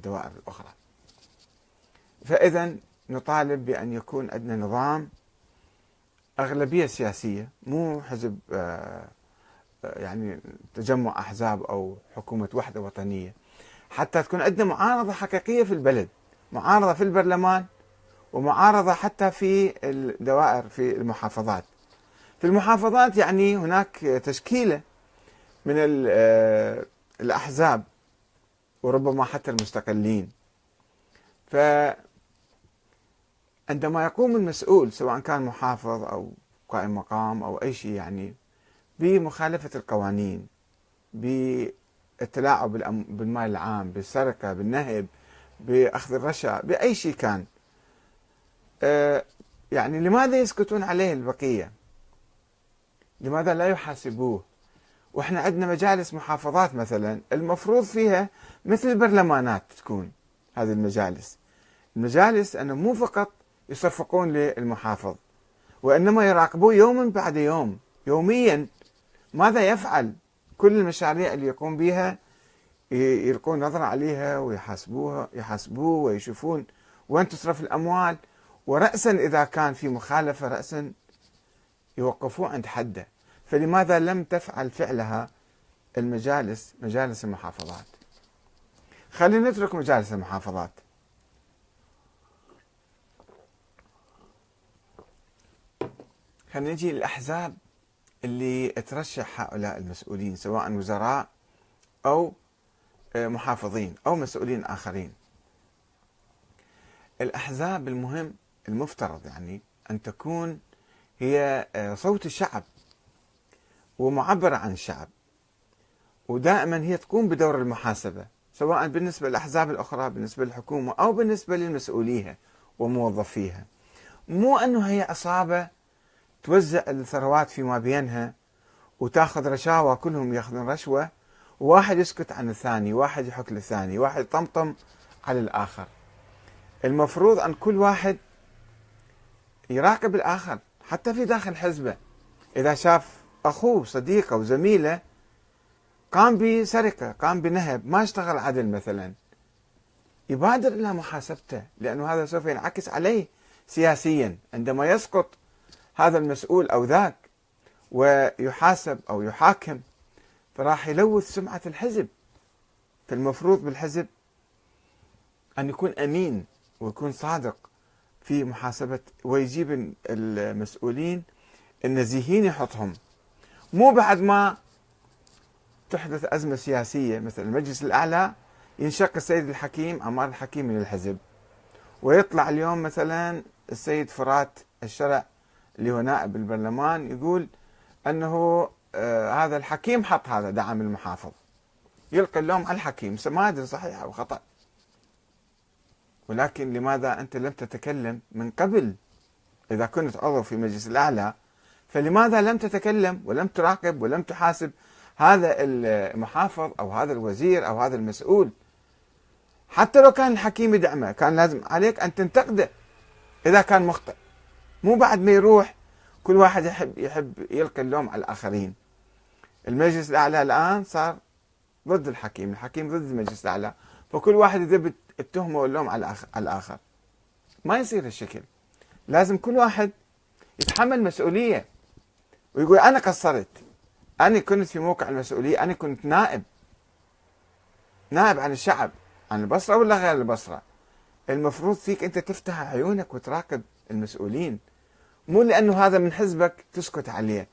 الدوائر الأخرى. فإذا نطالب بأن يكون عندنا نظام أغلبية سياسية مو حزب آه، آه، يعني تجمع أحزاب أو حكومة وحدة وطنية. حتى تكون عندنا معارضة حقيقية في البلد معارضة في البرلمان ومعارضة حتى في الدوائر في المحافظات. في المحافظات يعني هناك تشكيلة من آه، الأحزاب وربما حتى المستقلين. ف عندما يقوم المسؤول سواء كان محافظ أو قائم مقام أو أي شيء يعني بمخالفة القوانين بالتلاعب بالمال العام بالسرقة بالنهب بأخذ الرشا بأي شيء كان آه، يعني لماذا يسكتون عليه البقية؟ لماذا لا يحاسبوه؟ وإحنا عندنا مجالس محافظات مثلا المفروض فيها مثل البرلمانات تكون هذه المجالس. المجالس أنه مو فقط يصفقون للمحافظ وإنما يراقبوه يوما بعد يوم يوميا. ماذا يفعل كل المشاريع اللي يقوم بها؟ يلقون نظرة عليها ويحاسبوها يحاسبوه ويشوفون وين تصرف الأموال. ورأسا إذا كان في مخالفة رأسا يوقفوه عند حده. فلماذا لم تفعل فعلها المجالس مجالس المحافظات؟ خلينا نترك مجالس المحافظات. خلينا نجي للأحزاب اللي ترشح هؤلاء المسؤولين سواء وزراء أو آه، محافظين أو مسؤولين آخرين. الأحزاب المهم المفترض يعني أن تكون هي آه، صوت الشعب. ومعبرة عن الشعب. ودائما هي تقوم بدور المحاسبة سواء بالنسبة للأحزاب الأخرى بالنسبة للحكومة أو بالنسبة للمسؤوليها وموظفيها. مو أنه هي عصابة توزع الثروات فيما بينها وتاخذ رشاوى كلهم ياخذون رشوة وواحد يسكت عن الثاني واحد يحك للثاني واحد يطمطم على الآخر. المفروض أن كل واحد يراقب الآخر حتى في داخل حزبه. إذا شاف أخوه صديقة وزميلة قام بسرقة قام بنهب ما اشتغل عدل مثلا. يبادر إلى محاسبته لأنه هذا سوف ينعكس عليه سياسيا. عندما يسقط هذا المسؤول أو ذاك ويحاسب أو يحاكم فراح يلوث سمعة الحزب. فالمفروض بالحزب أن يكون أمين ويكون صادق في محاسبة ويجيب المسؤولين النزيهين يحطهم. مو بعد ما تحدث أزمة سياسية مثل المجلس الأعلى ينشق السيد الحكيم عمار الحكيم من الحزب ويطلع اليوم مثلا السيد فرات الشرع اللي هو نائب البرلمان يقول أنه آه هذا الحكيم حط هذا دعم المحافظ. يلقي اللوم على الحكيم. ما أدري صحيح أو خطأ. ولكن لماذا أنت لم تتكلم من قبل؟ إذا كنت عضو في مجلس الأعلى فلماذا لم تتكلم ولم تراقب ولم تحاسب هذا المحافظ أو هذا الوزير أو هذا المسؤول؟ حتى لو كان الحكيم يدعمه كان لازم عليك أن تنتقده إذا كان مخطئ. مو بعد ما يروح كل واحد يحب يحب يلقي اللوم على الآخرين. المجلس الأعلى الآن صار ضد الحكيم الحكيم ضد المجلس الأعلى فكل واحد يذب التهمة واللوم على الآخر. ما يصير الشكل لازم كل واحد يتحمل مسؤولية. ويقول أنا قصرت. أنا كنت في موقع المسؤولية أنا كنت نائب. نائب عن الشعب عن البصرة ولا غير البصرة؟ المفروض فيك أنت تفتح عيونك وتراقب المسؤولين. مو لأنه هذا من حزبك تسكت عليه.